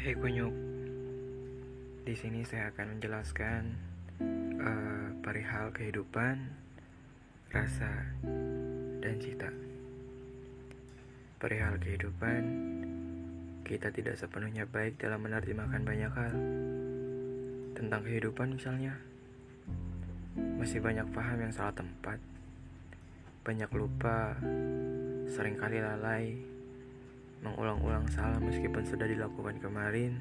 Hei kunyuk, di sini saya akan menjelaskan uh, perihal kehidupan, rasa, dan cita. Perihal kehidupan, kita tidak sepenuhnya baik dalam menerjemahkan banyak hal. Tentang kehidupan misalnya, masih banyak paham yang salah tempat, banyak lupa, sering kali lalai, mengulang-ulang salah meskipun sudah dilakukan kemarin,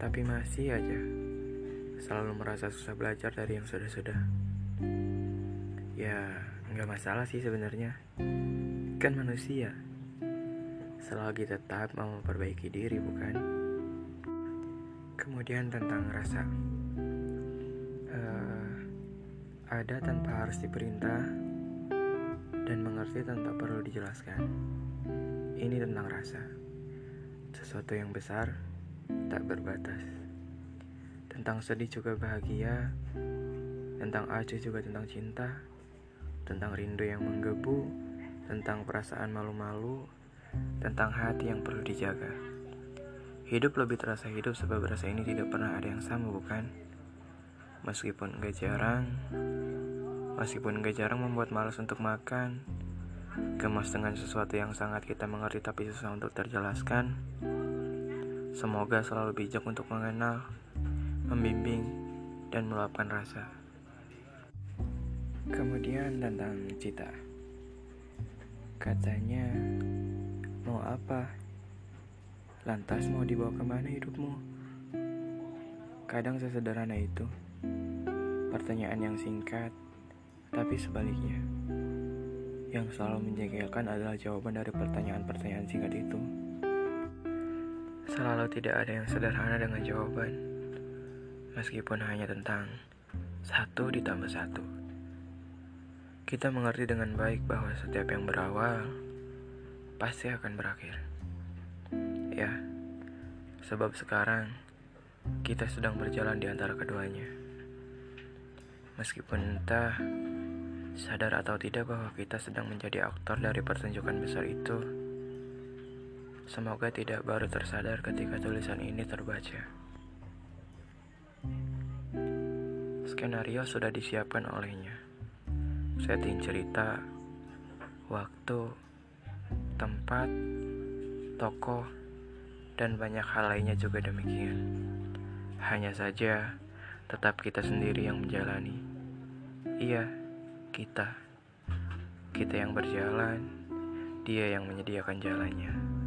tapi masih aja selalu merasa susah belajar dari yang sudah-sudah. Ya, nggak masalah sih sebenarnya. Kan manusia. Selagi tetap mau memperbaiki diri, bukan? Kemudian tentang rasa. Uh, ada tanpa harus diperintah dan mengerti tanpa perlu dijelaskan. Ini tentang rasa. Sesuatu yang besar, tak berbatas. Tentang sedih juga bahagia, tentang acuh juga tentang cinta, tentang rindu yang menggebu, tentang perasaan malu-malu, tentang hati yang perlu dijaga. Hidup lebih terasa hidup sebab rasa ini tidak pernah ada yang sama, bukan? Meskipun gak jarang, meskipun gak jarang membuat malas untuk makan, Gemas dengan sesuatu yang sangat kita mengerti tapi susah untuk terjelaskan. Semoga selalu bijak untuk mengenal, membimbing, dan meluapkan rasa. Kemudian tentang cita. Katanya, mau apa? Lantas mau dibawa ke mana hidupmu? Kadang sesederhana itu. Pertanyaan yang singkat, tapi sebaliknya. Yang selalu menjengkelkan adalah jawaban dari pertanyaan-pertanyaan singkat itu. Selalu tidak ada yang sederhana dengan jawaban, meskipun hanya tentang satu ditambah satu. Kita mengerti dengan baik bahwa setiap yang berawal pasti akan berakhir. Ya, sebab sekarang kita sedang berjalan di antara keduanya. Meskipun entah Sadar atau tidak bahwa kita sedang menjadi aktor dari pertunjukan besar itu. Semoga tidak baru tersadar ketika tulisan ini terbaca. Skenario sudah disiapkan olehnya. Setting cerita, waktu, tempat, tokoh, dan banyak hal lainnya juga demikian. Hanya saja, tetap kita sendiri yang menjalani. Iya, kita. Kita yang berjalan, dia yang menyediakan jalannya.